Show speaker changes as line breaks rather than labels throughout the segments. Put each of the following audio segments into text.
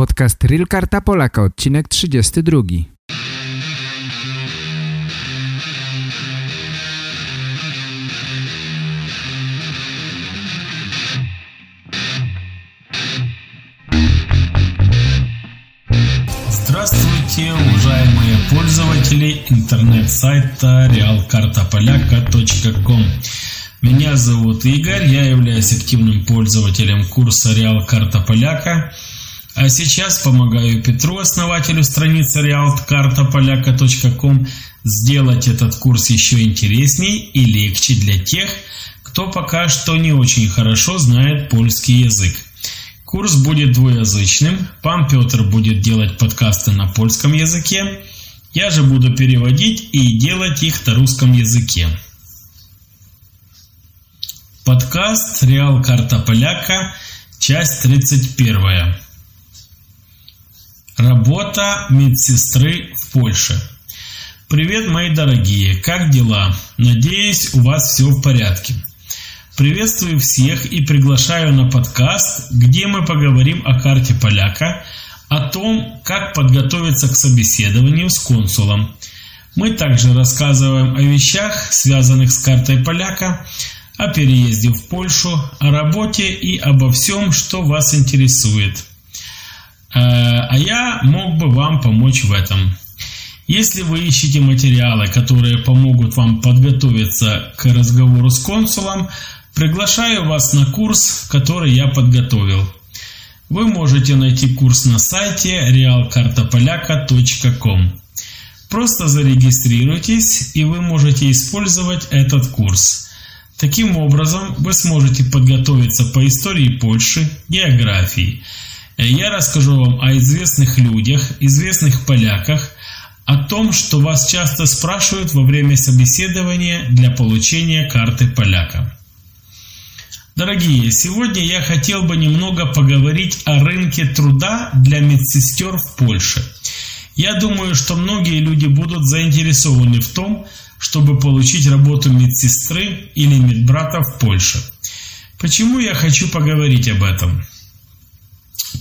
Podcast Real Karta Polaka, odcinek 32.
Здравствуйте, уважаемые пользователи интернет-сайта realkartapolaka.com Меня зовут Игорь, я являюсь активным пользователем курса Реал Карта Поляка, а сейчас помогаю Петру, основателю страницы realkartapolaka.com, сделать этот курс еще интересней и легче для тех, кто пока что не очень хорошо знает польский язык. Курс будет двуязычным, пан Петр будет делать подкасты на польском языке, я же буду переводить и делать их на русском языке. Подкаст «Реал Карта Поляка», часть 31. Работа медсестры в Польше. Привет, мои дорогие, как дела? Надеюсь, у вас все в порядке. Приветствую всех и приглашаю на подкаст, где мы поговорим о карте поляка, о том, как подготовиться к собеседованию с консулом. Мы также рассказываем о вещах, связанных с картой поляка, о переезде в Польшу, о работе и обо всем, что вас интересует. Э, а я мог бы вам помочь в этом. Если вы ищете материалы, которые помогут вам подготовиться к разговору с консулом, приглашаю вас на курс, который я подготовил. Вы можете найти курс на сайте realkartapolaka.com. Просто зарегистрируйтесь, и вы можете использовать этот курс – Таким образом, вы сможете подготовиться по истории Польши, географии. Я расскажу вам о известных людях, известных поляках, о том, что вас часто спрашивают во время собеседования для получения карты поляка. Дорогие, сегодня я хотел бы немного поговорить о рынке труда для медсестер в Польше. Я думаю, что многие люди будут заинтересованы в том, чтобы получить работу медсестры или медбрата в Польше. Почему я хочу поговорить об этом?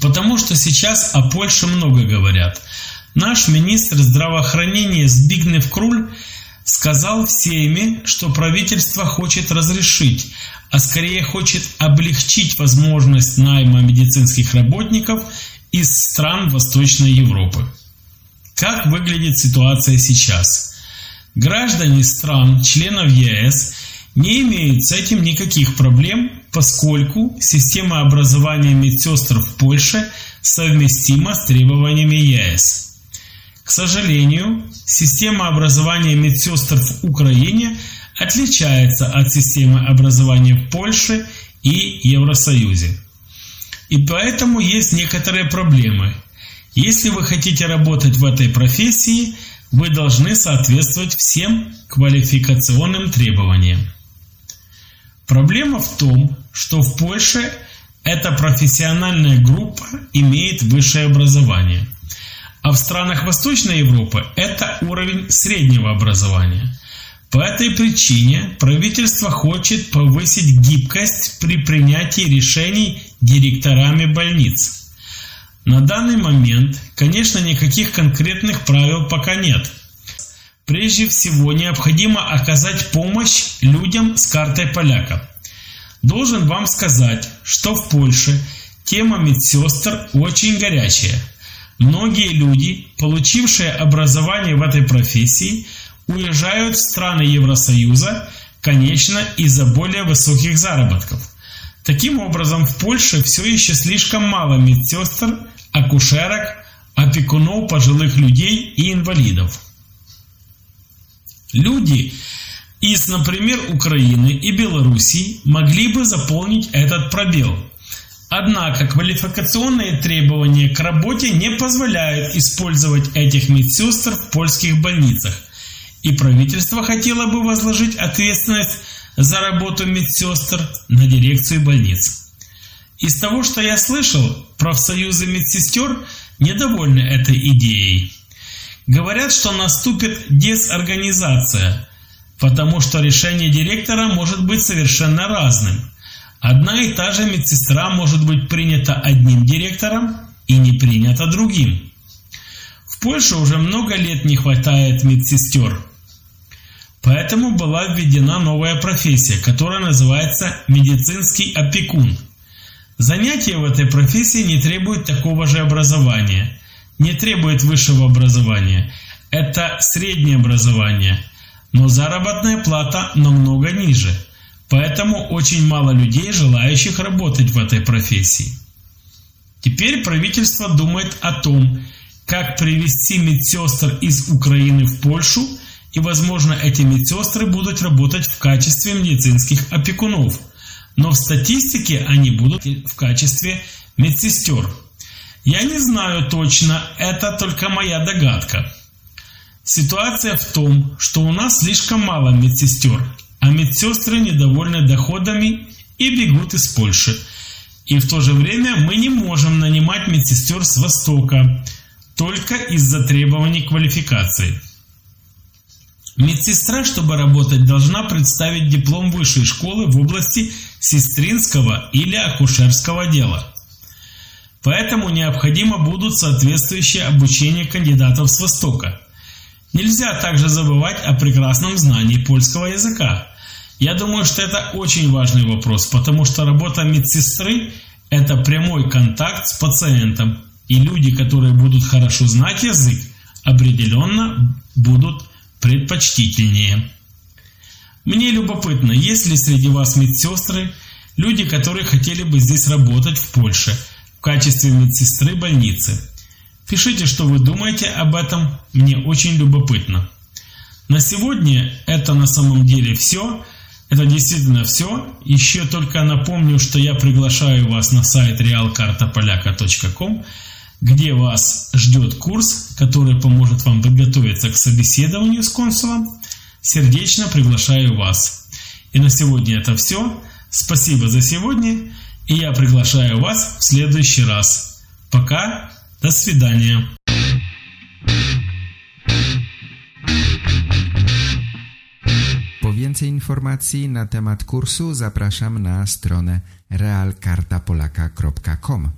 Потому что сейчас о Польше много говорят. Наш министр здравоохранения Збигнев Круль сказал всеми, что правительство хочет разрешить, а скорее хочет облегчить возможность найма медицинских работников из стран Восточной Европы. Как выглядит ситуация сейчас? Граждане стран, членов ЕС, не имеют с этим никаких проблем, поскольку система образования медсестр в Польше совместима с требованиями ЕС. К сожалению, система образования медсестр в Украине отличается от системы образования в Польше и Евросоюзе. И поэтому есть некоторые проблемы. Если вы хотите работать в этой профессии – вы должны соответствовать всем квалификационным требованиям. Проблема в том, что в Польше эта профессиональная группа имеет высшее образование, а в странах Восточной Европы это уровень среднего образования. По этой причине правительство хочет повысить гибкость при принятии решений директорами больниц – на данный момент, конечно, никаких конкретных правил пока нет. Прежде всего, необходимо оказать помощь людям с картой поляка. Должен вам сказать, что в Польше тема медсестр очень горячая. Многие люди, получившие образование в этой профессии, уезжают в страны Евросоюза, конечно, из-за более высоких заработков. Таким образом, в Польше все еще слишком мало медсестр акушерок, опекунов пожилых людей и инвалидов. Люди из, например, Украины и Белоруссии могли бы заполнить этот пробел. Однако квалификационные требования к работе не позволяют использовать этих медсестр в польских больницах, и правительство хотело бы возложить ответственность за работу медсестр на дирекцию больниц. Из того, что я слышал, профсоюзы медсестер недовольны этой идеей. Говорят, что наступит дезорганизация, потому что решение директора может быть совершенно разным. Одна и та же медсестра может быть принята одним директором и не принята другим. В Польше уже много лет не хватает медсестер. Поэтому была введена новая профессия, которая называется медицинский опекун. Занятия в этой профессии не требуют такого же образования, не требует высшего образования. Это среднее образование, но заработная плата намного ниже, поэтому очень мало людей, желающих работать в этой профессии. Теперь правительство думает о том, как привести медсестр из Украины в Польшу, и, возможно, эти медсестры будут работать в качестве медицинских опекунов, но в статистике они будут в качестве медсестер. Я не знаю точно, это только моя догадка. Ситуация в том, что у нас слишком мало медсестер, а медсестры недовольны доходами и бегут из Польши. И в то же время мы не можем нанимать медсестер с Востока, только из-за требований квалификации. Медсестра, чтобы работать, должна представить диплом высшей школы в области сестринского или акушерского дела. Поэтому необходимо будут соответствующие обучения кандидатов с Востока. Нельзя также забывать о прекрасном знании польского языка. Я думаю, что это очень важный вопрос, потому что работа медсестры – это прямой контакт с пациентом, и люди, которые будут хорошо знать язык, определенно будут предпочтительнее. Мне любопытно, есть ли среди вас медсестры, люди, которые хотели бы здесь работать в Польше в качестве медсестры больницы. Пишите, что вы думаете об этом, мне очень любопытно. На сегодня это на самом деле все. Это действительно все. Еще только напомню, что я приглашаю вас на сайт realkartapolaka.com где вас ждет курс, который поможет вам подготовиться к собеседованию с консулом. Сердечно приглашаю вас. И на сегодня это все. Спасибо за сегодня. И я приглашаю вас в следующий раз. Пока. До свидания.
Po więcej informacji na temat kursu zapraszam na stronę realkartapolaka.com.